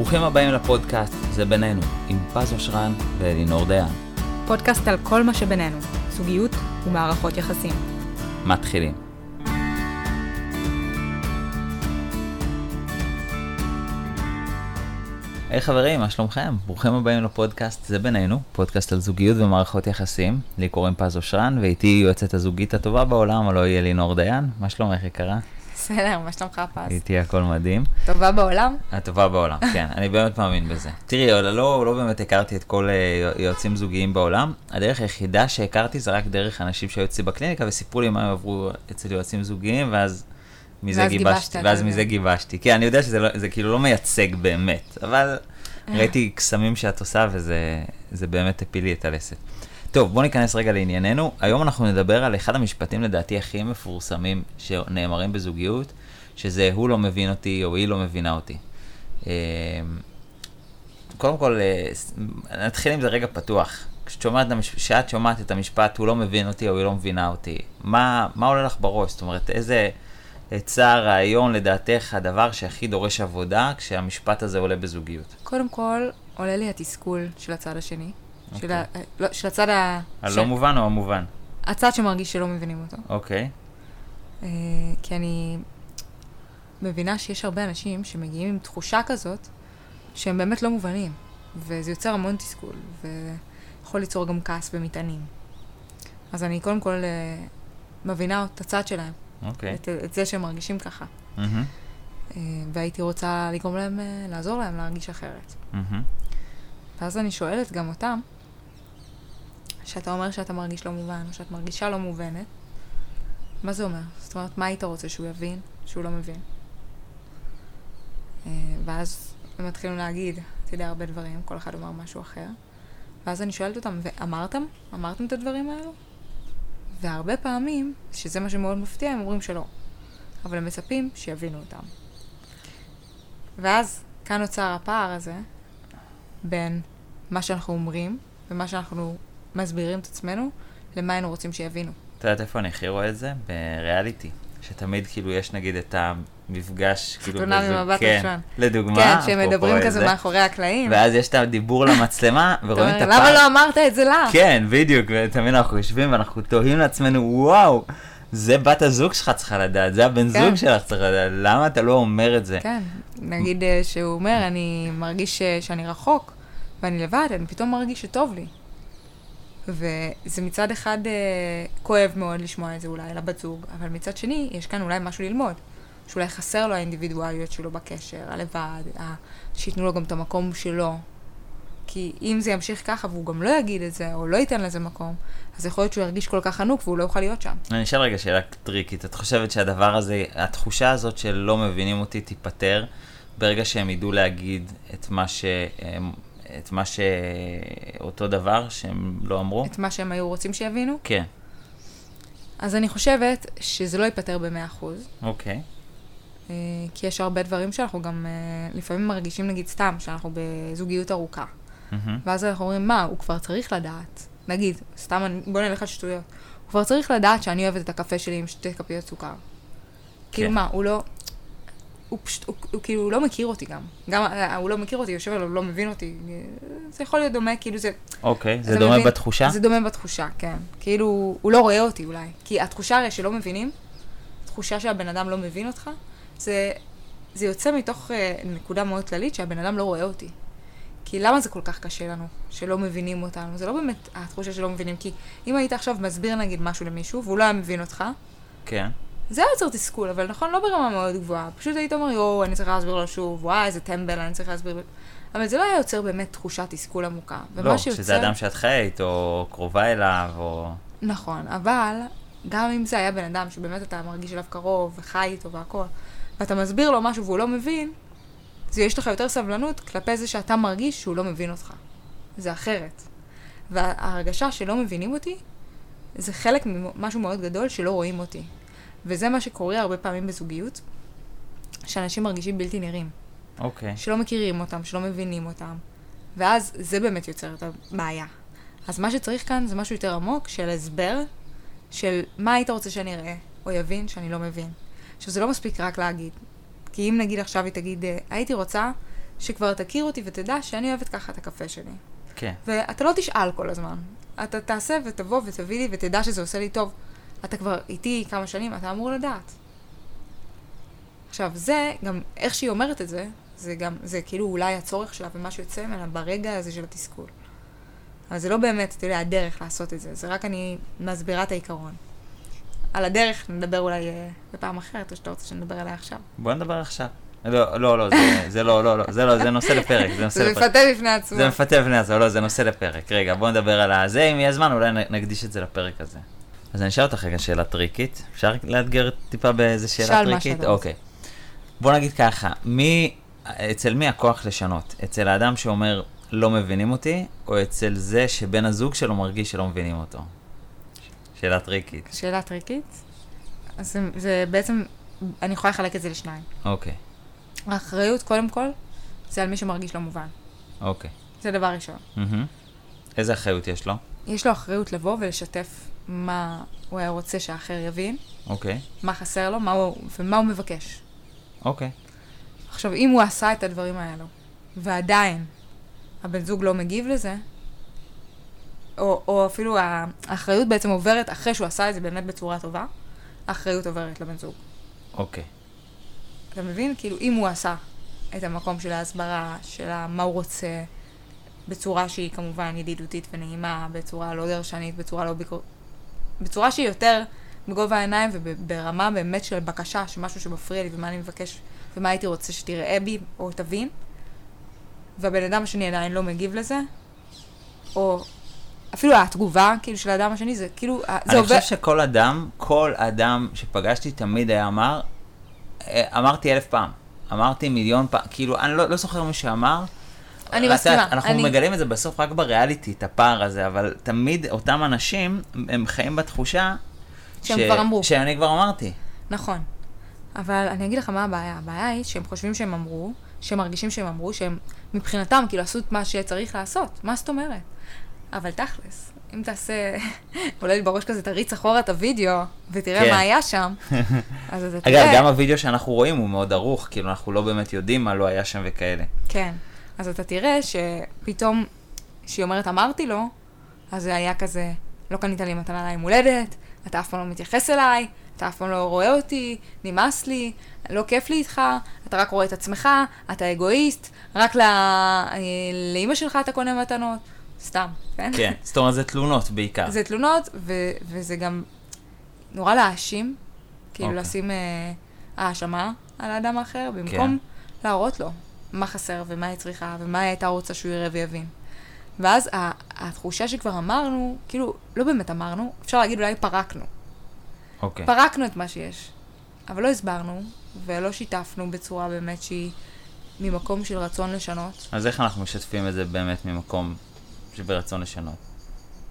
ברוכים הבאים לפודקאסט זה בינינו, עם פז אושרן ואלינור דיין. פודקאסט על כל מה שבינינו, זוגיות ומערכות יחסים. מתחילים. היי hey, חברים, מה שלומכם? ברוכים הבאים לפודקאסט זה בינינו, פודקאסט על זוגיות ומערכות יחסים. לי קוראים פז אושרן, ואיתי יועצת הזוגית הטובה בעולם, הלוא היא אלינור דיין. מה שלומך יקרה? בסדר, מה שלומך פז? איתי הכל מדהים. טובה בעולם? הטובה בעולם, כן, אני באמת מאמין בזה. תראי, לא, לא באמת הכרתי את כל uh, יועצים זוגיים בעולם. הדרך היחידה שהכרתי זה רק דרך אנשים שהיו אצלי בקליניקה וסיפרו לי מה הם עברו אצל יועצים זוגיים, ואז מזה ואז גיבשתי. גיבשת, ואז מזה. גיבשתי. כן, אני יודע שזה לא, כאילו לא מייצג באמת, אבל ראיתי קסמים שאת עושה וזה זה באמת הפיל לי את הלסת. טוב, בוא ניכנס רגע לענייננו. היום אנחנו נדבר על אחד המשפטים לדעתי הכי מפורסמים שנאמרים בזוגיות, שזה הוא לא מבין אותי או היא לא מבינה אותי. אה, קודם כל, אה, נתחיל עם זה רגע פתוח. כשאת שומעת, כשאת שומעת את המשפט, הוא לא מבין אותי או היא לא מבינה אותי, מה, מה עולה לך בראש? זאת אומרת, איזה עצה, רעיון, לדעתך, הדבר שהכי דורש עבודה כשהמשפט הזה עולה בזוגיות? קודם כל, עולה לי התסכול של הצד השני. של, אוקיי. ה... לא, של הצד ה... הלא מובן או המובן? הצד שמרגיש שלא מבינים אותו. אוקיי. אה, כי אני מבינה שיש הרבה אנשים שמגיעים עם תחושה כזאת, שהם באמת לא מובנים. וזה יוצר המון תסכול, ויכול ליצור גם כעס ומטענים. אז אני קודם כל אה, מבינה את הצד שלהם, אוקיי. את, את זה שהם מרגישים ככה. מהמם, אה, והייתי רוצה לגרום להם, אה, לעזור להם להרגיש אחרת. מהמם. ואז אני שואלת גם אותם, שאתה אומר שאתה מרגיש לא מובן, או שאת מרגישה לא מובנת, מה זה אומר? זאת אומרת, מה היית רוצה שהוא יבין, שהוא לא מבין? אה, ואז הם מתחילים להגיד, אתה יודע, הרבה דברים, כל אחד אומר משהו אחר. ואז אני שואלת אותם, ואמרתם? אמרתם את הדברים האלו? והרבה פעמים, שזה מה שמאוד מפתיע, הם אומרים שלא. אבל הם מצפים שיבינו אותם. ואז כאן נוצר הפער הזה בין מה שאנחנו אומרים ומה שאנחנו מסבירים את עצמנו למה היינו רוצים שיבינו. את יודעת איפה אני הכי רואה את זה? בריאליטי. שתמיד כאילו יש נגיד את המפגש, כאילו, חתונה בזוג- ממבט כן, ראשון. לדוגמה, כן, שהם אפרופו מדברים את כזה זה. מאחורי הקלעים. ואז יש את הדיבור למצלמה, ורואים את הפער. למה לא אמרת את זה לה? כן, בדיוק, ותמיד אנחנו יושבים ואנחנו תוהים לעצמנו, וואו, זה בת הזוג שלך צריכה לדעת, זה הבן כן. זוג שלך צריך לדעת, למה אתה לא אומר את זה? כן, נגיד אה, שהוא אומר, אני מרגיש אה, שאני רחוק ואני לבד, אני פתאום מרגיש שטוב לי. וזה מצד אחד אה, כואב מאוד לשמוע את זה אולי לבת זוג, אבל מצד שני, יש כאן אולי משהו ללמוד. שאולי חסר לו האינדיבידואליות שלו בקשר, הלבד, ה... שייתנו לו גם את המקום שלו. כי אם זה ימשיך ככה והוא גם לא יגיד את זה, או לא ייתן לזה מקום, אז יכול להיות שהוא ירגיש כל כך חנוק והוא לא יוכל להיות שם. אני אשאל רגע שאלה טריקית, את חושבת שהדבר הזה, התחושה הזאת של לא מבינים אותי תיפתר ברגע שהם ידעו להגיד את מה ש... את מה ש... אותו דבר שהם לא אמרו? את מה שהם היו רוצים שיבינו. כן, אז אני חושבת שזה לא ייפתר ב-100%, אוקיי. אה, כי יש הרבה דברים שאנחנו גם אה, לפעמים מרגישים, נגיד סתם, שאנחנו בזוגיות ארוכה. מהמם. ואז אנחנו אומרים, מה, הוא כבר צריך לדעת. נגיד, סתם, בוא נלך על שטויות. הוא כבר צריך לדעת שאני אוהבת את הקפה שלי עם שתי כפיות סוכר. כאילו מה, הוא לא... הוא פשוט, הוא, הוא כאילו הוא לא מכיר אותי גם. גם אה, הוא לא מכיר אותי, יושב עליו, לא מבין אותי. זה יכול להיות דומה, כאילו זה... אוקיי, זה אתה דומה מבין? בתחושה? זה דומה בתחושה, כן. כאילו, הוא לא רואה אותי אולי. כי התחושה הרי שלא מבינים, תחושה שהבן אדם לא מבין אותך, זה, זה יוצא מתוך uh, נקודה מאוד כללית שהבן אדם לא רואה אותי. כי למה זה כל כך קשה לנו, שלא מבינים אותנו? זה לא באמת התחושה שלא מבינים, כי אם היית עכשיו מסביר נגיד משהו למישהו, והוא לא היה מבין אותך, כן. זה היה יוצר תסכול, אבל נכון, לא ברמה מאוד גבוהה. פשוט היית אומר, יואו, אני צריכה להסביר לו שוב, וואי, איזה טמבל, אני צריכה להסביר לו. אבל זה לא היה יוצר באמת תחושת תסכול עמוקה. לא, שיוצר... שזה אדם שאת חיה איתו, קרובה אליו, או... נכון, אבל גם אם זה היה בן אדם שבאמת אתה מרגיש אליו קרוב וחי איתו והכל, ואתה מסביר לו משהו והוא לא מבין, אז יש לך יותר סבלנות כלפי זה שאתה מרגיש שהוא לא מבין אותך. זה אחרת. וההרגשה שלא מבינים אותי, זה חלק ממשהו מאוד גדול שלא רואים אותי. וזה מה שקורה הרבה פעמים בזוגיות, שאנשים מרגישים בלתי נראים. אוקיי. שלא מכירים אותם, שלא מבינים אותם. ואז זה באמת יוצר את הבעיה. אז מה שצריך כאן זה משהו יותר עמוק של הסבר של מה היית רוצה שאני אראה, או יבין שאני לא מבין. עכשיו, זה לא מספיק רק להגיד. כי אם נגיד עכשיו היא תגיד, אה, הייתי רוצה שכבר תכיר אותי ותדע שאני אוהבת ככה את הקפה שלי. כן. ואתה לא תשאל כל הזמן. אתה תעשה ותבוא ותביא לי ותדע שזה עושה לי טוב. אתה כבר איתי כמה שנים, אתה אמור לדעת. עכשיו, זה, גם איך שהיא אומרת את זה, זה גם, זה כאילו אולי הצורך שלה ומה שיוצא ממנה ברגע הזה של התסכול. אבל זה לא באמת, אתה יודע, הדרך לעשות את זה, זה רק אני מסבירה את העיקרון. על הדרך נדבר אולי אה, בפעם אחרת, או שאתה רוצה שנדבר עליה עכשיו. בוא נדבר עכשיו. לא, לא, לא, זה, זה לא, לא, לא, זה לא, זה נושא לפרק, זה נושא זה לפרק. מפתה בפני עצמו. זה מפתה בפני עצמו, לא, זה נושא לפרק. רגע, בוא נדבר על הזה, אם יהיה זמן, אולי נקדיש את זה לפרק הזה. אז אני אשאל אותך רגע שאלה טריקית. אפשר לאתגר טיפה באיזה שאלה שאל מה טריקית? שאתה רוצה. אוקיי. בוא נגיד ככה, מי, אצל מי הכוח לשנות? אצל האדם שאומר, לא מבינים אותי, או אצל זה שבן הזוג שלו מרגיש שלא מבינים אותו? שאלה טריקית. שאלה טריקית. אז זה, זה בעצם, אני יכולה לחלק את זה לשניים. אוקיי, האחריות, קודם כל, זה על מי שמרגיש לא מובן. אוקיי. זה דבר ראשון. מהמם. איזה אחריות יש לו? יש לו אחריות לבוא ולשתף מה הוא היה רוצה שהאחר יבין, אוקיי, מה חסר לו, מה הוא, ומה הוא מבקש. אוקיי. עכשיו, אם הוא עשה את הדברים האלו, ועדיין הבן זוג לא מגיב לזה, או, או אפילו האחריות בעצם עוברת, אחרי שהוא עשה את זה באמת בצורה טובה, האחריות עוברת לבן זוג. אוקיי. אתה מבין? כאילו, אם הוא עשה את המקום של ההסברה, של מה הוא רוצה, בצורה שהיא כמובן ידידותית ונעימה, בצורה לא דרשנית, בצורה לא ביקור... בצורה שהיא יותר בגובה העיניים וברמה באמת של בקשה, שמשהו שמפריע לי ומה אני מבקש ומה הייתי רוצה שתראה בי או תבין, והבן אדם השני עדיין לא מגיב לזה, או אפילו התגובה, כאילו, של האדם השני, זה כאילו, זה אני עובר... חושב שכל אדם, כל אדם שפגשתי תמיד היה אמר, אה, אמרתי אלף פעם, אמרתי מיליון פעם, כאילו, אני לא, לא זוכר מי שאמר. אני מסכימה, אנחנו אני- מגלים את זה בסוף רק בריאליטי, את הפער הזה, אבל תמיד אותם אנשים, הם חיים בתחושה... שהם כבר אמרו. שאני כבר אמרתי. נכון. אבל אני אגיד לך מה הבעיה. הבעיה היא שהם חושבים שהם אמרו, שהם מרגישים שהם אמרו, שהם מבחינתם כאילו עשו את מה שצריך לעשות. מה זאת אומרת? אבל תכלס, אם תעשה, עולה לי בראש כזה, תריץ אחורה את הוידאו, ותראה כן. מה היה שם, אז אתה אגב, תראה... גם הוידאו שאנחנו רואים הוא מאוד ערוך, כאילו, אנחנו לא באמת יודעים מה לא היה שם וכאלה. כן. אז אתה תראה שפתאום, כשהיא אומרת אמרתי לו, אז זה היה כזה, לא קנית לי מתנה ליום הולדת, אתה אף פעם לא מתייחס אליי, אתה אף פעם לא רואה אותי, נמאס לי, לא כיף לי איתך, אתה רק רואה את עצמך, אתה אגואיסט, רק לא... אה, לאימא שלך אתה קונה מתנות, סתם, כן? כן, זאת אומרת, זה תלונות בעיקר. זה תלונות, ו- וזה גם נורא להאשים, כאילו אוקיי. לשים אה, האשמה על האדם האחר, במקום להראות לו מה חסר ומה היא צריכה ומה היא הייתה רוצה שהוא יראה ויבין. ואז התחושה שכבר אמרנו, כאילו, לא באמת אמרנו, אפשר להגיד אולי פרקנו. אוקיי. פרקנו את מה שיש, אבל לא הסברנו ולא שיתפנו בצורה באמת שהיא ממקום של רצון לשנות. אז איך אנחנו משתפים את זה באמת ממקום שברצון לשנות?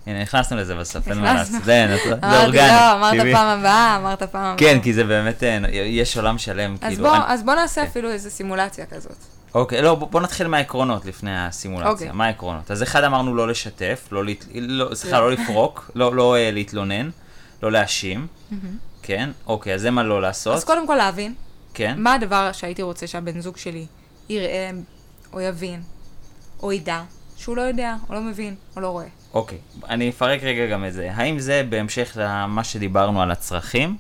הנה, נכנסנו לזה בסוף, אין מה. לעשות. זה זה אמרתי, אורגני. לא, אמרת טבעי. פעם הבאה, אמרת פעם הבאה. כן, כי זה באמת, אה, יש עולם שלם, כאילו. אז בוא נעשה כן. אפילו איזו סימולציה כזאת. אוקיי, לא, בוא נתחיל מהעקרונות לפני הסימולציה. אוקיי. מה העקרונות? אז אחד אמרנו לא לשתף, לא, להת- לא- סליחה, לא לפרוק, לא לא, אה, להתלונן, לא להאשים, כן? אוקיי, אז זה מה לא לעשות, אז קודם כל להבין, כן? מה הדבר שהייתי רוצה שהבן זוג שלי יראה, או יבין, או ידע, שהוא לא יודע, או לא מבין, או לא רואה. אוקיי, אני אפרק רגע גם את זה. האם זה בהמשך למה שדיברנו על הצרכים,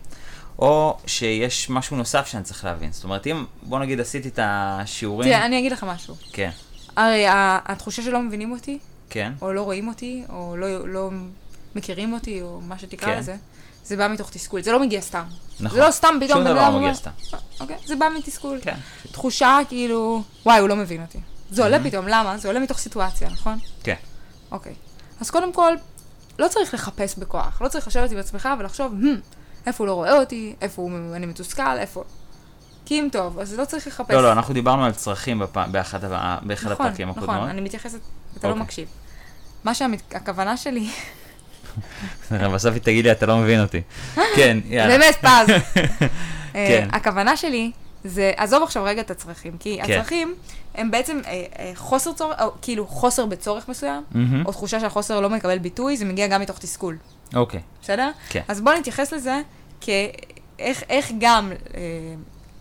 או שיש משהו נוסף שאני צריך להבין? זאת אומרת, אם, בוא נגיד, עשיתי את השיעורים... תראה, אני אגיד לך משהו. כן, הרי התחושה שלא מבינים אותי, כן, או לא רואים אותי, או לא, לא מכירים אותי, או מה שתקרא כן. לזה, זה בא מתוך תסכול. זה לא מגיע סתם. נכון. זה לא סתם פתאום שום דבר לא מגיע סתם. אוקיי, זה בא מתסכול. כן, תחושה כאילו, וואי, הוא לא מבין אותי. זה עולה פתאום, למה? זה עולה מתוך סיטואציה, נכון? כן. אוקיי. אז קודם כל, לא צריך לחפש בכוח. לא צריך לשבת עם עצמך ולחשוב, "Hmm, איפה הוא לא רואה אותי, איפה הוא, אני מתוסכל, איפה... כי אם טוב, אז לא צריך לחפש. לא, לא, אנחנו דיברנו על צרכים בפ- באחד באחד נכון, הפרקים הקודמות. נכון, אני מתייחסת, אתה לא אוקיי. מקשיב. מה שהכוונה שלי, בסוף היא תגיד לי, אתה לא מבין אותי. כן, יאללה. באמת פז. אה, כן. הכוונה שלי זה, עזוב עכשיו רגע את הצרכים, כי כן. הצרכים הם בעצם אה, אה, חוסר צורך, או כאילו חוסר בצורך מסוים, מהמם. או תחושה שהחוסר לא מקבל ביטוי, זה מגיע גם מתוך תסכול, אוקיי, בסדר? כן. אז בואו נתייחס לזה כאיך איך גם אה,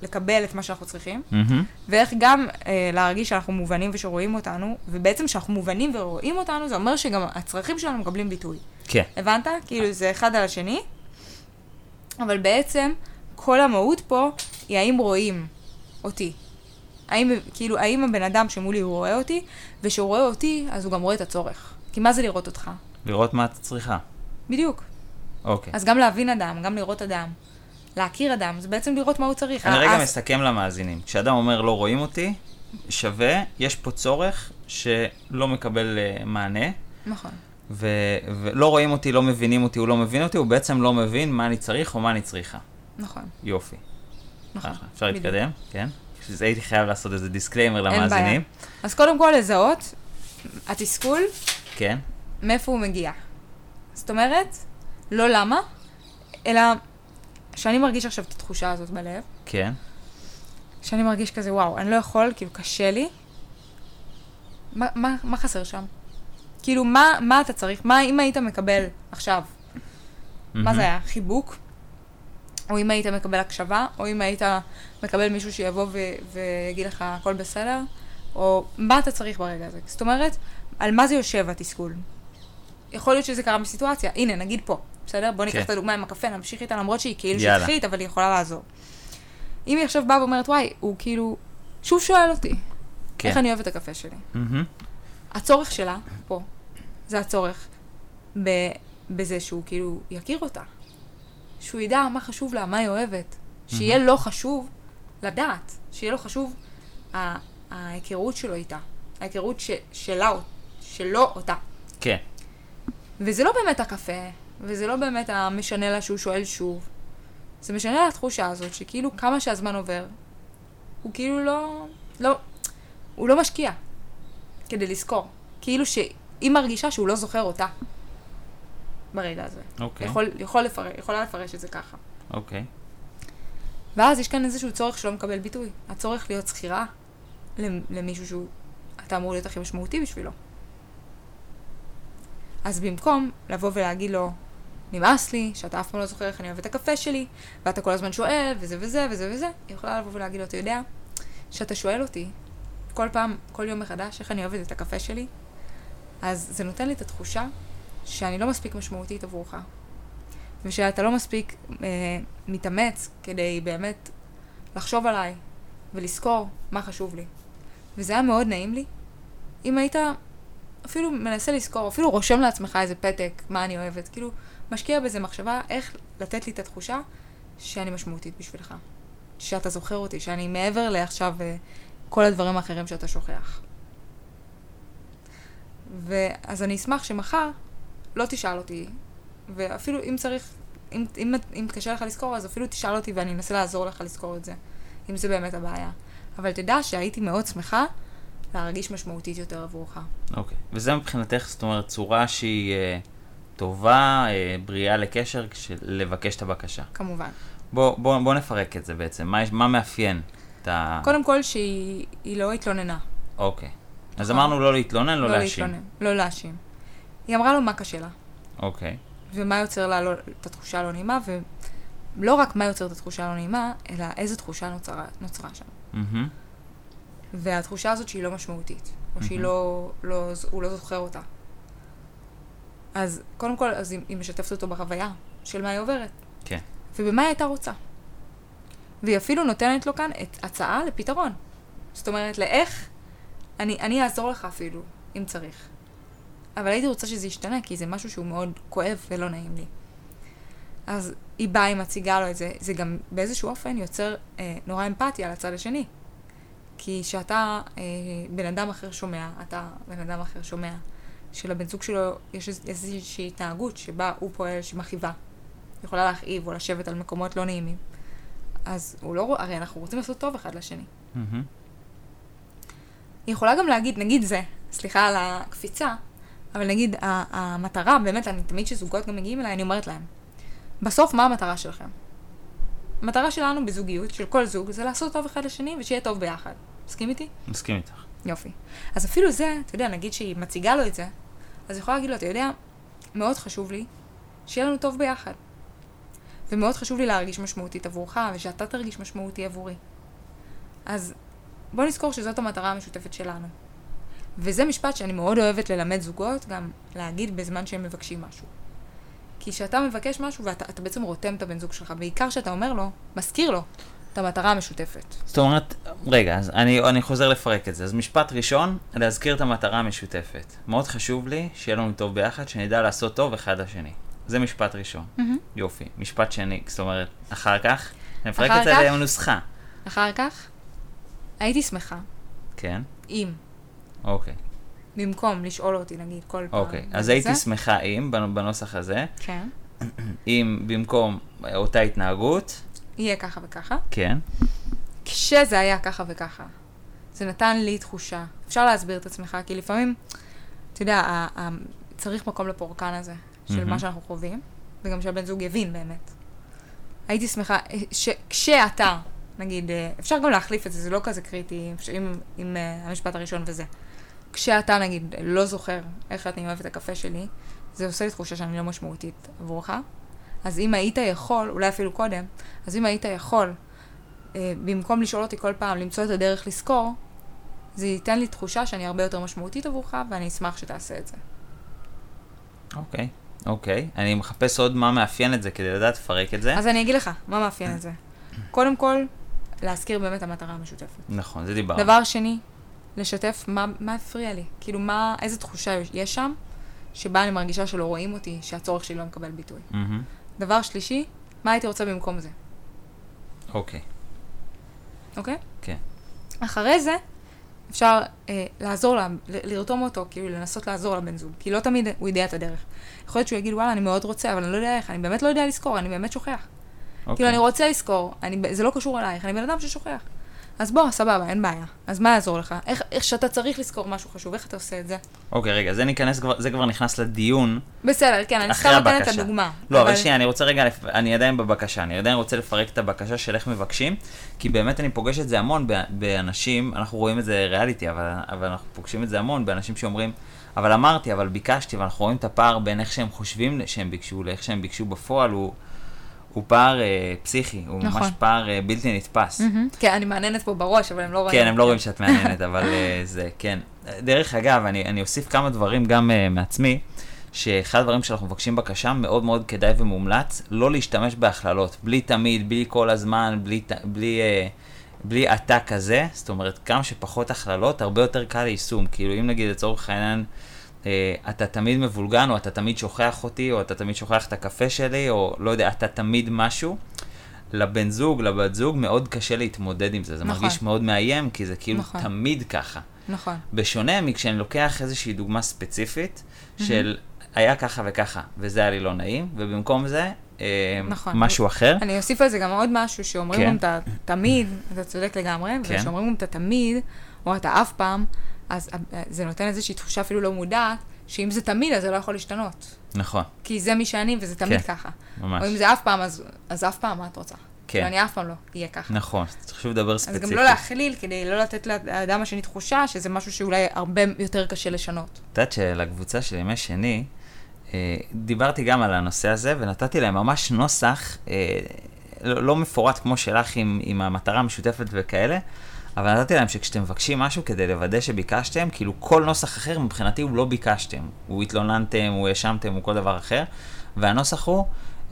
לקבל את מה שאנחנו צריכים, מהמם. ואיך גם אה, להרגיש שאנחנו מובנים ושרואים אותנו, ובעצם כשאנחנו מובנים ורואים אותנו, זה אומר שגם הצרכים שלנו מקבלים ביטוי. כן. הבנת? כאילו זה אחד על השני, אבל בעצם כל המהות פה היא האם רואים אותי. האם, כאילו, האם הבן אדם שמולי הוא רואה אותי, וכשהוא רואה אותי, אז הוא גם רואה את הצורך. כי מה זה לראות אותך? לראות מה את צריכה. בדיוק. אוקיי. אז גם להבין אדם, גם לראות אדם. להכיר אדם, זה בעצם לראות מה הוא צריך. אני רגע אז- מסכם למאזינים. כשאדם אומר לא רואים אותי, שווה, יש פה צורך שלא מקבל אה, מענה, נכון. ו- ולא רואים אותי, לא מבינים אותי, הוא לא מבין אותי, הוא בעצם לא מבין מה אני צריך או מה אני צריכה. נכון. יופי. נכון. אחלה. אפשר בדיוק. להתקדם? כן? בשביל זה הייתי חייב לעשות איזה disclaimer אין בעיה. למאזינים. אז קודם כל לזהות, התסכול, כן? מאיפה הוא מגיע. זאת אומרת, לא למה, אלא שאני מרגיש עכשיו את התחושה הזאת בלב, כן. שאני מרגיש כזה, וואו, אני לא יכול, כאילו, קשה לי. מה, מה, מה חסר שם? כאילו, מה, מה אתה צריך? מה אם היית מקבל עכשיו? מה מהמם. זה היה? חיבוק? או אם היית מקבל הקשבה? או אם היית מקבל מישהו שיבוא ו- ויגיד לך, הכל בסדר? או מה אתה צריך ברגע הזה? זאת אומרת, על מה זה יושב התסכול? יכול להיות שזה קרה בסיטואציה. הנה, נגיד פה, בסדר? בוא ניקח כן. את הדוגמה עם הקפה, נמשיך איתה, למרות שהיא כאילו. שטחית, אבל היא יכולה לעזור. אם היא עכשיו באה ואומרת, וואי, הוא כאילו, שוב שואל אותי, כן. איך אני אוהב את הקפה שלי. הצורך שלה, פה, זה הצורך ב- בזה שהוא כאילו יכיר אותה. שהוא ידע מה חשוב לה, מה היא אוהבת. שיהיה לו חשוב לדעת, שיהיה לו חשוב ההיכרות שלו איתה. ההיכרות ש- שלה, שלו אותה. כן. וזה לא באמת הקפה, וזה לא באמת המשנה לה שהוא שואל שוב. זה משנה לה התחושה הזאת, שכאילו כמה שהזמן עובר, הוא כאילו לא, לא, הוא לא משקיע כדי לזכור. כאילו שהיא מרגישה שהוא לא זוכר אותה ברגע הזה. אוקיי. יכול, יכול לפרש, יכולה לפרש את זה ככה. אוקיי. ואז יש כאן איזשהו צורך שלא מקבל ביטוי. הצורך להיות שכירה למ- למישהו שהוא, אתה אמור להיות הכי משמעותי בשבילו. אז במקום לבוא ולהגיד לו, נמאס לי, שאתה אף פעם לא זוכר איך אני אוהב את הקפה שלי, ואתה כל הזמן שואל, וזה וזה וזה וזה, היא יכולה לבוא ולהגיד לו, אתה יודע, שאתה שואל אותי כל פעם, כל יום מחדש, איך אני אוהבת את הקפה שלי, אז זה נותן לי את התחושה שאני לא מספיק משמעותית עבורך. ושאתה לא מספיק אה, מתאמץ כדי באמת לחשוב עליי ולזכור מה חשוב לי. וזה היה מאוד נעים לי. אם היית אפילו מנסה לזכור, אפילו רושם לעצמך איזה פתק, מה אני אוהבת, כאילו, משקיע בזה מחשבה איך לתת לי את התחושה שאני משמעותית בשבילך. שאתה זוכר אותי, שאני מעבר לעכשיו אה, כל הדברים האחרים שאתה שוכח. ואז אני אשמח שמחר לא תשאל אותי, ואפילו אם צריך, אם, אם, אם קשה לך לזכור, אז אפילו תשאל אותי ואני אנסה לעזור לך לזכור את זה, אם זה באמת הבעיה. אבל תדע שהייתי מאוד שמחה להרגיש משמעותית יותר עבורך. אוקיי. וזה מבחינתך, זאת אומרת, צורה שהיא אה, טובה, אה, בריאה לקשר, לבקש את הבקשה. כמובן. בוא, בוא, בוא נפרק את זה בעצם. מה, יש- מה מאפיין את ה... קודם כל שהיא היא לא התלוננה. אוקיי. אז נכון. אמרנו לא להתלונן, לא להאשים. להתלונן, לא להאשים. היא אמרה לו מה קשה לה, אוקיי. ומה יוצר לה לא, את התחושה הלא נעימה, ולא רק מה יוצר את התחושה הלא נעימה, אלא איזה תחושה נוצרה, נוצרה שם. מהמם. והתחושה הזאת שהיא לא משמעותית, או שהיא מהמם. לא, לא, לא זוכר אותה. אז קודם כל, אז היא, היא משתפת אותו בחוויה של מה היא עוברת, כן. ובמה היא הייתה רוצה. והיא אפילו נותנת לו כאן את הצעה לפתרון. זאת אומרת, לאיך, אני, אני אעזור לך אפילו, אם צריך. אבל הייתי רוצה שזה ישתנה, כי זה משהו שהוא מאוד כואב ולא נעים לי. אז היא באה, היא מציגה לו את זה, זה גם באיזשהו אופן יוצר אה, נורא אמפתיה לצד השני. כי כשאתה אה, בן אדם אחר שומע, אתה בן אדם אחר שומע, שלבן זוג שלו יש איז- איזושהי התנהגות שבה הוא פועל, שמכאיבה. יכולה להכאיב או לשבת על מקומות לא נעימים. אז הוא לא, הרי אנחנו רוצים לעשות טוב אחד לשני. היא יכולה גם להגיד, נגיד זה, סליחה על הקפיצה, אבל נגיד המטרה, באמת, אני תמיד כשזוגות גם מגיעים אליי, אני אומרת להם, בסוף מה המטרה שלכם? המטרה שלנו בזוגיות, של כל זוג, זה לעשות טוב אחד לשני ושיהיה טוב ביחד. מסכים איתי? מסכים איתך. יופי. אז אפילו זה, אתה יודע, נגיד שהיא מציגה לו את זה, אז היא יכולה להגיד לו, אתה יודע, מאוד חשוב לי שיהיה לנו טוב ביחד. ומאוד חשוב לי להרגיש משמעותית עבורך, ושאתה תרגיש משמעותי עבורי. אז בוא נזכור שזאת המטרה המשותפת שלנו. וזה משפט שאני מאוד אוהבת ללמד זוגות, גם להגיד בזמן שהם מבקשים משהו. כי כשאתה מבקש משהו ואתה אתה בעצם רותם את הבן זוג שלך, בעיקר כשאתה אומר לו, מזכיר לו, את המטרה המשותפת. זאת אומרת, רגע, אז אני, אני חוזר לפרק את זה. אז משפט ראשון, להזכיר את המטרה המשותפת. מאוד חשוב לי שיהיה לנו טוב ביחד, שנדע לעשות טוב אחד לשני. זה משפט ראשון. יופי. משפט שני, זאת אומרת, אחר כך, אני מפרק את זה כך? לנוסחה. אחר כך, הייתי שמחה כן, אם, אוקיי. במקום לשאול אותי, נגיד, כל פעם. אוקיי, אז וזה, הייתי שמחה אם, בנ- בנוסח הזה, כן. אם במקום אותה התנהגות, יהיה ככה וככה. כן, כשזה היה ככה וככה, זה נתן לי תחושה. אפשר להסביר את עצמך, כי לפעמים, אתה יודע, ה- ה- צריך מקום לפורקן הזה, של מהמם. מה שאנחנו חווים, וגם שהבן זוג יבין באמת. הייתי שמחה, אה, שכשאתה, נגיד, אה, אפשר גם להחליף את זה, זה לא כזה קריטי, עם, עם אה, המשפט הראשון וזה. כשאתה, נגיד, לא זוכר איך אני אוהבת את הקפה שלי, זה עושה לי תחושה שאני לא משמעותית עבורך. אז אם היית יכול, אולי אפילו קודם, אז אם היית יכול, אה, במקום לשאול אותי כל פעם, למצוא את הדרך לזכור, זה ייתן לי תחושה שאני הרבה יותר משמעותית עבורך, ואני אשמח שתעשה את זה. אוקיי, אוקיי. אני מחפש עוד מה מאפיין את זה כדי לדעת לפרק את זה. אז אני אגיד לך, מה מאפיין את זה? קודם כל, להזכיר באמת המטרה המשותפת. נכון, זה דיברנו. דבר שני, לשתף מה, מה הפריע לי. כאילו, מה, איזה תחושה יש- שם, שבה אני מרגישה שלא רואים אותי, שהצורך שלי לא מקבל ביטוי. מהמם. דבר שלישי, מה הייתי רוצה במקום זה, אוקיי, אוקיי? כן. אחרי זה, אפשר אה, לעזור לה, ל- לרתום אותו, כאילו לנסות לעזור לבן זוג, כי לא תמיד הוא יודע את הדרך. יכול להיות שהוא יגיד, וואלה, אני מאוד רוצה, אבל אני לא יודע איך, אני באמת לא יודע לזכור, אני באמת שוכח. אוקיי. כאילו, אני רוצה לזכור, אני, זה לא קשור אלייך, אני בן אדם ששוכח. אז בוא, סבבה, אין בעיה. אז מה יעזור לך? איך, איך שאתה צריך לזכור משהו חשוב, איך אתה עושה את זה? אוקיי, רגע, זה ניכנס זה כבר נכנס לדיון בסדר, כן, אני סתם נותנת את. הדוגמה. לא, אבל שנייה, אני רוצה רגע, לפ- אני עדיין בבקשה, אני עדיין רוצה לפרק את הבקשה של איך מבקשים, כי באמת אני פוגש את זה המון באנשים, אנחנו רואים את זה ריאליטי, אבל, אבל אנחנו פוגשים את זה המון באנשים שאומרים, אבל אמרתי, אבל ביקשתי, ואנחנו רואים את הפער בין איך שהם חושבים שהם ביקשו לאיך שהם ביקשו בפועל, הוא, הוא פער אה, פסיכי, הוא נכון. ממש פער אה, בלתי נתפס. מהמם. כן, אני מהנהנת פה בראש, אבל הם לא רואים. כן, הם לא רואים שאת מעניינת, אבל אה, זה, כן. דרך אגב, אני, אני אוסיף כמה דברים גם uh, מעצמי, שאחד הדברים שאנחנו מבקשים בקשה, מאוד מאוד כדאי ומומלץ, לא להשתמש בהכללות, בלי תמיד, בלי כל הזמן, בלי, בלי, uh, בלי אתה כזה, זאת אומרת, כמה שפחות הכללות, הרבה יותר קל ליישום. כאילו, אם נגיד לצורך העניין, אתה תמיד מבולגן, או אתה תמיד שוכח אותי, או אתה תמיד שוכח את הקפה שלי, או לא יודע, אתה תמיד משהו. לבן זוג, לבת זוג, מאוד קשה להתמודד עם זה. זה נכון. מרגיש מאוד מאיים, כי זה כאילו נכון. תמיד ככה. נכון. בשונה מכשאני לוקח איזושהי דוגמה ספציפית של היה ככה וככה, וזה היה לי לא נעים, ובמקום זה, אה, נכון. משהו אחר. אני אוסיף על זה גם עוד משהו, שאומרים כן. גם אתה תמיד, אתה צודק לגמרי, כן. וכשאומרים גם אתה תמיד, או אתה אף פעם, אז אה, זה נותן איזושהי תחושה אפילו לא מודעת, שאם זה תמיד, אז זה לא יכול להשתנות. נכון, כי זה מי שאני, וזה תמיד כן. ככה. ממש. או אם זה אף פעם, אז, אז אף פעם, מה את רוצה? כן. כאילו, אני אף פעם לא אהיה ככה. נכון, צריך שוב לדבר אז ספציפית. גם לא להכליל, כדי לא לתת לאדם השני תחושה שזה משהו שאולי הרבה יותר קשה לשנות. את יודעת שלקבוצה של ימי שני, אה, דיברתי גם על הנושא הזה, ונתתי להם ממש נוסח, אה, לא, לא מפורט כמו שלך עם, עם המטרה המשותפת וכאלה, אבל נתתי להם שכשאתם מבקשים משהו כדי לוודא שביקשתם, כאילו כל נוסח אחר מבחינתי הוא לא ביקשתם. הוא התלוננתם, הוא האשמתם, הוא כל דבר אחר, והנוסח הוא,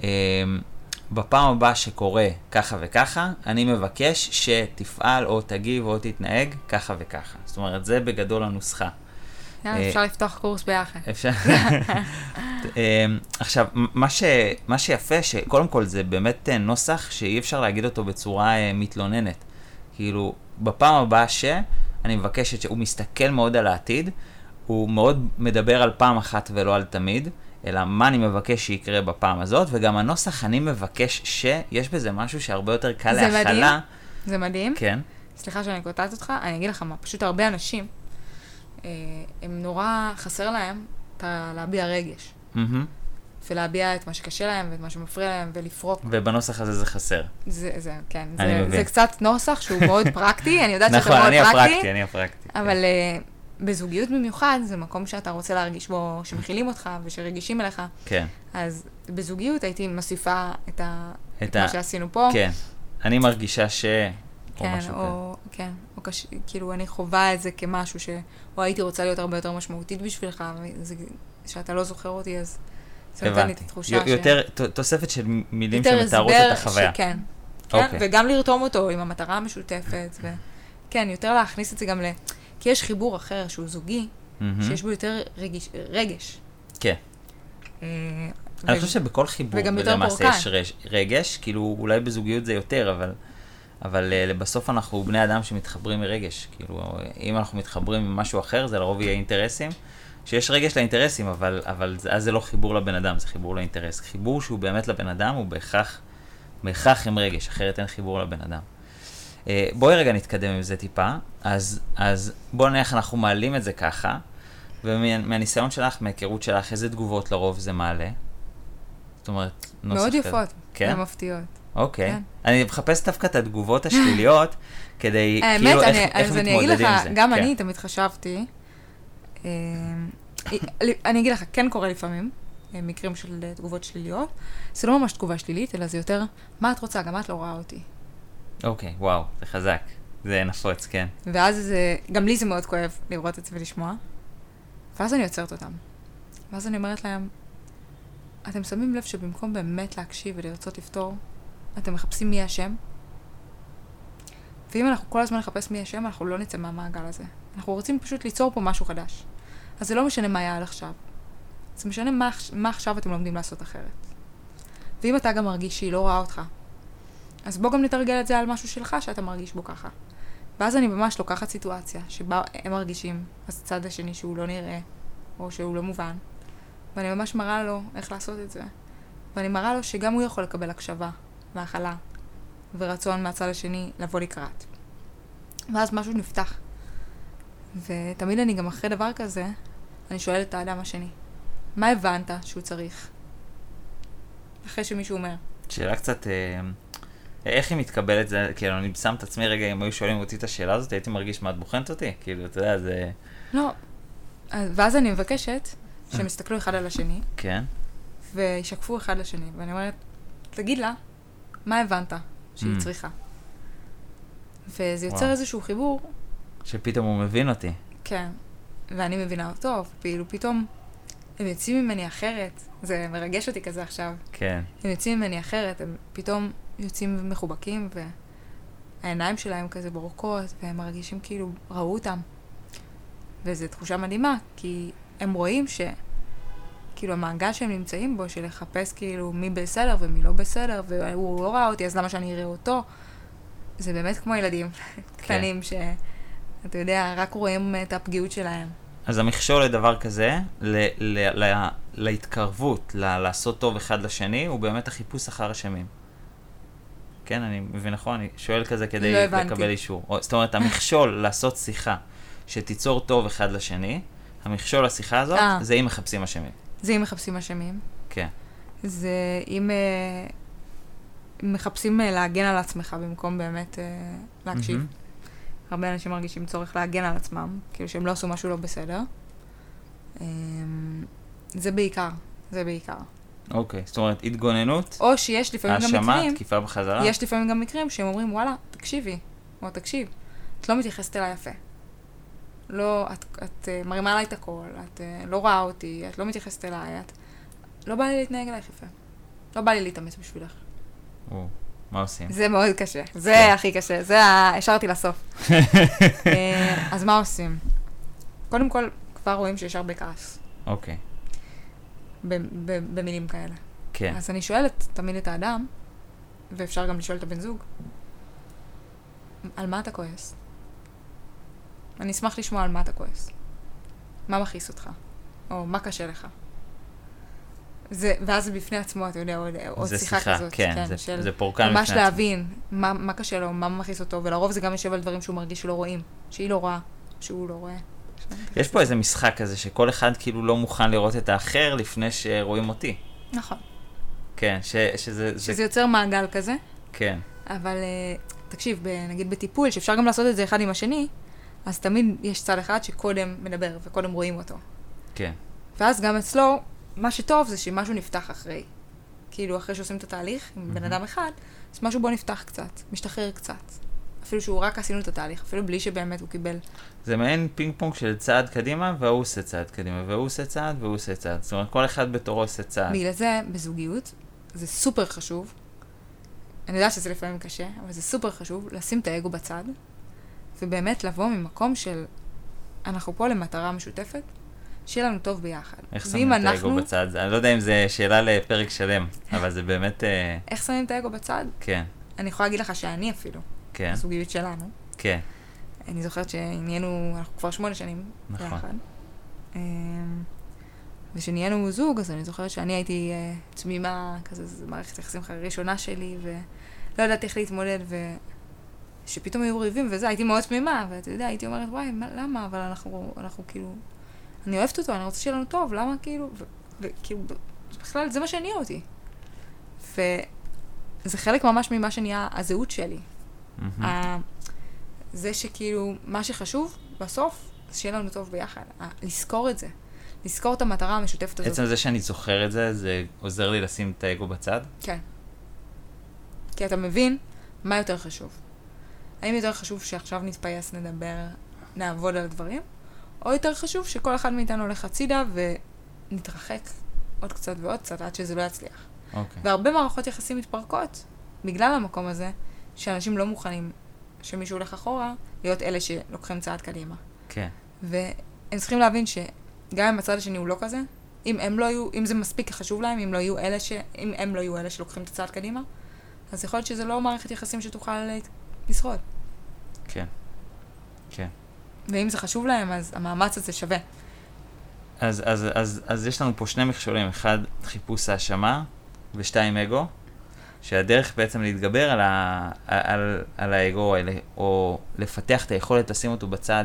אה, בפעם הבאה שקורה ככה וככה, אני מבקש שתפעל או תגיב או תתנהג ככה וככה. זאת אומרת, זה בגדול הנוסחה. אה, אפשר לפתוח קורס ביחד. אפשר. אמ, עכשיו, מה, ש... מה שיפה, שקודם כל זה באמת אה, נוסח שאי אפשר להגיד אותו בצורה אה, מתלוננת. כאילו, בפעם הבאה ש... אני מבקשת שהוא מסתכל מאוד על העתיד, הוא מאוד מדבר על פעם אחת ולא על תמיד, אלא מה אני מבקש שיקרה בפעם הזאת, וגם הנוסח אני מבקש ש... יש בזה משהו שהרבה יותר קל זה מדהים. להכלה. זה מדהים. כן, סליחה שאני קוטעת אותך, אני אגיד לך מה, פשוט הרבה אנשים, אה, הם נורא חסר להם את להביע רגש, מהמם. ולהביע את מה שקשה להם ואת מה שמפריע להם, ולפרוק. ובנוסח הזה זה חסר. זה, זה, כן, אני זה, מבין. זה קצת נוסח שהוא מאוד פרקטי, אני יודעת שאתה נכון, מאוד אני פרקטי, הפרקטי, אני הפרקטי. כן. אבל אה, בזוגיות במיוחד, זה מקום שאתה רוצה להרגיש בו, שמכילים אותך ושרגישים אליך. כן, אז בזוגיות הייתי מוסיפה את, ה, את ה- מה שעשינו פה. כן. אני מרגישה ש... או כן, כזה. או, כן, או קש... כאילו, אני חווה את זה כמשהו ש... או הייתי רוצה להיות הרבה יותר משמעותית בשבילך, וזה... שאתה לא זוכר אותי, אז הבנתי. יותר, תוספת של מילים שמתארות את החוויה. שכן. כן, אוקיי. וגם לרתום אותו עם המטרה המשותפת, ו... כן, יותר להכניס את זה גם ל... כי יש חיבור אחר שהוא זוגי. שיש בו יותר רגיש... רגש. כן. אה, אני חושב שבכל חיבור, וגם יותר למעשה פורקן. יש רגש, כאילו אולי בזוגיות זה יותר, אבל, אבל אה, בסוף אנחנו בני אדם שמתחברים מרגש. כאילו, אם אנחנו מתחברים עם משהו אחר, זה לרוב יהיה אינטרסים. שיש רגש לאינטרסים, אבל, אבל זה- אז זה לא חיבור לבן אדם, זה חיבור לאינטרס. חיבור שהוא באמת לבן אדם הוא בהכרח, בהכרח עם רגש, אחרת אין חיבור לבן אדם. אה, בואי רגע נתקדם עם זה טיפה. אז, אז בואו נניח אנחנו מעלים את זה ככה, ומהניסיון שלך, מההיכרות שלך, איזה תגובות לרוב זה מעלה? זאת אומרת, נוסח מאוד כזה. יפות. כן? ומפתיעות. אוקיי. כן. אני מחפש דווקא את התגובות השליליות, כדי, האמת, כאילו, איך, אני, איך אז אני אגיד מתמודדים לך, עם זה. גם כן. אני תמיד חשבתי, אני אגיד לך, כן קורה לפעמים, אה, מקרים של אה, תגובות שליליות. זה לא ממש תגובה שלילית, אלא זה יותר, מה את רוצה? גם את לא רואה אותי. אוקיי, וואו, זה חזק. זה נפוץ, כן. ואז זה, גם לי זה מאוד כואב לראות את זה ולשמוע. ואז אני עוצרת אותם. ואז אני אומרת להם, אתם שמים לב שבמקום באמת להקשיב ולרצות לפתור, אתם מחפשים מי אשם? ואם אנחנו כל הזמן נחפש מי אשם, אנחנו לא נצא מהמעגל הזה. אנחנו רוצים פשוט ליצור פה משהו חדש. אז זה לא משנה מה היה עד עכשיו. זה משנה מה, מה עכשיו אתם לומדים לעשות אחרת. ואם אתה גם מרגיש שהיא לא רואה אותך, אז בוא גם נתרגל את זה על משהו שלך שאתה מרגיש בו ככה. ואז אני ממש לוקחת סיטואציה שבה הם מרגישים, אז הצד השני שהוא לא נראה, או שהוא לא מובן, ואני ממש מראה לו איך לעשות את זה. ואני מראה לו שגם הוא יכול לקבל הקשבה, והכלה, ורצון מהצד השני לבוא לקראת. ואז משהו נפתח. ותמיד אני גם אחרי דבר כזה, אני שואלת את האדם השני, מה הבנת שהוא צריך? אחרי שמישהו אומר, שאלה קצת, אה, איך היא מתקבלת זה, כאילו, אני שם את עצמי רגע, אם היו שואלים אותי את השאלה הזאת, הייתי מרגיש מה את בוחנת אותי? כאילו, אתה יודע, זה... לא. אז- ואז אני מבקשת שהם יסתכלו אחד על השני, כן. וישקפו אחד לשני, ואני אומרת, תגיד לה, מה הבנת שהיא Mm. צריכה? וזה יוצר וואו. איזשהו חיבור, שפתאום הוא מבין אותי. כן, ואני מבינה אותו, כאילו פתאום הם יוצאים ממני אחרת, זה מרגש אותי כזה עכשיו, כן. הם יוצאים ממני אחרת, הם פתאום יוצאים מחובקים, והעיניים שלהם כזה בורקות, והם מרגישים כאילו ראו אותם. וזו תחושה מדהימה, כי הם רואים ש... כאילו המעגל שהם נמצאים בו, של לחפש כאילו מי בסדר ומי לא בסדר, והוא לא ראה אותי, אז למה שאני אראה אותו? זה באמת כמו ילדים קטנים, שאתה יודע, רק רואים את הפגיעות שלהם. אז המכשול לדבר כזה, ל- ל- ל- להתקרבות, ל- לעשות טוב אחד לשני, הוא באמת החיפוש אחר אשמים. כן, אני מבין נכון? אני שואל כזה כדי לא הבנתי. לקבל אישור. או, זאת אומרת, המכשול לעשות שיחה שתיצור טוב אחד לשני, המכשול לשיחה הזאת, אה. זה אם מחפשים אשמים. זה אם מחפשים אשמים. כן. זה אם אה, מחפשים אה, להגן על עצמך במקום באמת אה, להקשיב. מהמם. הרבה אנשים מרגישים צורך להגן על עצמם, כאילו שהם לא עשו משהו לא בסדר. אה, זה בעיקר, זה בעיקר. אוקיי, זאת אומרת, התגוננות, או שיש לפעמים גם האשמה, מקרים, תקיפה בחזרה. יש לפעמים גם מקרים שהם אומרים, וואלה, תקשיבי, או תקשיב, את לא מתייחסת אליי יפה. לא, את, את אה, מרימה עליי את הקול, את אה, לא רואה אותי, את לא מתייחסת אליי, את... לא בא לי להתנהג אלייך יפה. לא בא לי להתאמץ בשבילך. או, מה עושים? זה מאוד קשה, זה כן. הכי קשה, זה ה... השארתי לסוף. אה, אז מה עושים? קודם כל, כבר רואים שיש הרבה כעס אוקיי, במילים כאלה. כן. אז אני שואלת תמיד את האדם, ואפשר גם לשאול את הבן זוג, על מה אתה כועס? אני אשמח לשמוע על מה אתה כועס. מה מכעיס אותך? או מה קשה לך? זה, ואז זה בפני עצמו, אתה יודע, עוד, עוד זה שיחה, כזאת. כן, זה, של זה פורקן ממש בפני עצמו. להבין מה, מה קשה לו, מה מכעיס אותו, ולרוב זה גם יושב על דברים שהוא מרגיש שלא רואים, שהיא לא רואה, שהוא לא רואה. יש פה איזה משחק כזה שכל אחד כאילו לא מוכן לראות את האחר לפני שרואים אותי. נכון. כן, ש, שזה, זה, שזה יוצר מעגל כזה, כן, אבל אה, תקשיב, ב- נגיד בטיפול, שאפשר גם לעשות את זה אחד עם השני, אז תמיד יש צד אחד שקודם מדבר וקודם רואים אותו. כן, ואז גם אצלו, מה שטוב זה שמשהו נפתח אחרי. כאילו, אחרי שעושים את התהליך עם בן. אדם אחד, אז משהו בו נפתח קצת, משתחרר קצת. אפילו שהוא רק עשינו את התהליך, אפילו בלי שבאמת הוא קיבל. זה מעין פינג פונג של צעד קדימה, והוא עושה צעד קדימה, והוא עושה צעד, והוא עושה צעד. זאת אומרת, כל אחד בתורו עושה צעד. בגלל זה, בזוגיות, זה סופר חשוב. אני יודעת שזה לפעמים קשה, אבל זה סופר חשוב לשים את האגו בצד, ובאמת לבוא ממקום של אנחנו פה למטרה משותפת, שיהיה לנו טוב ביחד. איך שמים את האגו אנחנו- בצד? אני לא יודע אם זה שאלה לפרק שלם, אבל זה באמת, אה, איך שמים את האגו בצד? כן, אני יכולה להגיד לך שאני אפילו, כן, הזוגיות שלנו. כן. אני זוכרת שנהיינו, אנחנו כבר שמונה שנים נכון. ביחד. אמ, וכשנהיינו זוג, אז אני זוכרת שאני הייתי אה, תמימה, כזה, זו מערכת היחסים הראשונה שלי, ולא ידעתי איך להתמודד, ושפתאום היו ריבים וזה, הייתי מאוד תמימה, ואתה יודע, הייתי אומרת, וואי, מה, למה? אבל אנחנו, אנחנו כאילו, אני אוהבת אותו, אני רוצה שיהיה לנו טוב, למה כאילו, וכאילו, בכלל, זה מה שהניע אותי. וזה חלק ממש ממה שנהיה הזהות שלי. ה- זה שכאילו, מה שחשוב בסוף, זה שיהיה לנו טוב ביחד. ה- לזכור את זה. לזכור את המטרה המשותפת הזאת. עצם זה שאני זוכר את זה, זה עוזר לי לשים את האגו בצד? כן. כי אתה מבין מה יותר חשוב. האם יותר חשוב שעכשיו נתפייס, נדבר, נעבוד על הדברים, או יותר חשוב שכל אחד מאיתנו הולך הצידה ונתרחק עוד קצת ועוד קצת עד שזה לא יצליח. אוקיי. והרבה מערכות יחסים מתפרקות בגלל המקום הזה, שאנשים לא מוכנים שמישהו הולך אחורה, להיות אלה שלוקחים צעד קדימה. כן. והם צריכים להבין שגם אם הצד השני הוא לא כזה, אם הם לא יהיו, אם זה מספיק חשוב להם, אם לא יהיו אלה ש... אם הם לא יהיו אלה שלוקחים את הצעד קדימה, אז יכול להיות שזה לא מערכת יחסים שתוכל ל- לשרוד. כן. כן. ואם זה חשוב להם, אז המאמץ הזה שווה. אז, אז, אז, אז יש לנו פה שני מכשולים, אחד חיפוש האשמה ושתיים אגו, שהדרך בעצם להתגבר על, ה, על, על האגו או לפתח את היכולת לשים אותו בצד,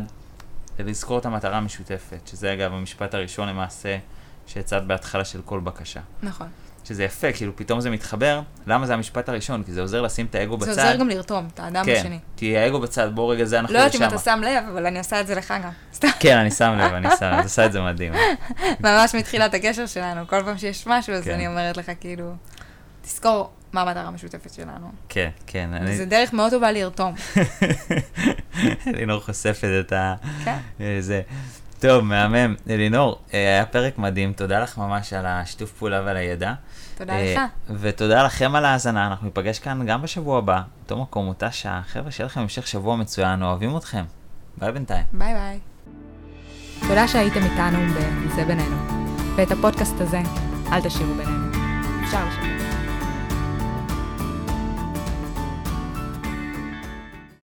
ולזכור את המטרה המשותפת, שזה אגב המשפט הראשון למעשה שהצעת בהתחלה של כל בקשה. נכון. שזה יפה, כאילו פתאום זה מתחבר, למה זה המשפט הראשון? כי זה עוזר לשים את האגו זה בצד. עוזר גם לרתום את האדם כן, השני. כי האגו בצד, בוא רגע זה אנחנו לא יודעת אם. אתה שם לב, אבל אני עושה את זה לך גם. סתם. כן, אני שם לב, אני שם, את עושה את זה מדהים. ממש מתחילת הקשר שלנו, כל פעם שיש משהו, אז כן. אני אומרת לך, כאילו, תזכור מה המטרה המשותפת שלנו. כן, כן. אני- זה דרך מאוד טובה לרתום. אלינור חושפת את ה... כן. אה, זה. טוב, מהמם. אלינור, אה, היה פרק מדהים, תודה לך ממש על השיתוף פעולה ועל הידע. תודה אה, לך. ותודה לכם על ההאזנה, אנחנו ניפגש כאן גם בשבוע הבא, אותו מקום, אותה שעה. חבר'ה, שיהיה לכם המשך שבוע מצוין, אוהבים אתכם. ביי בינתיים. ביי ביי. תודה שהייתם איתנו ב"זה בינינו", ואת הפודקאסט הזה, אל תשאירו בינינו. אפשר לשאול.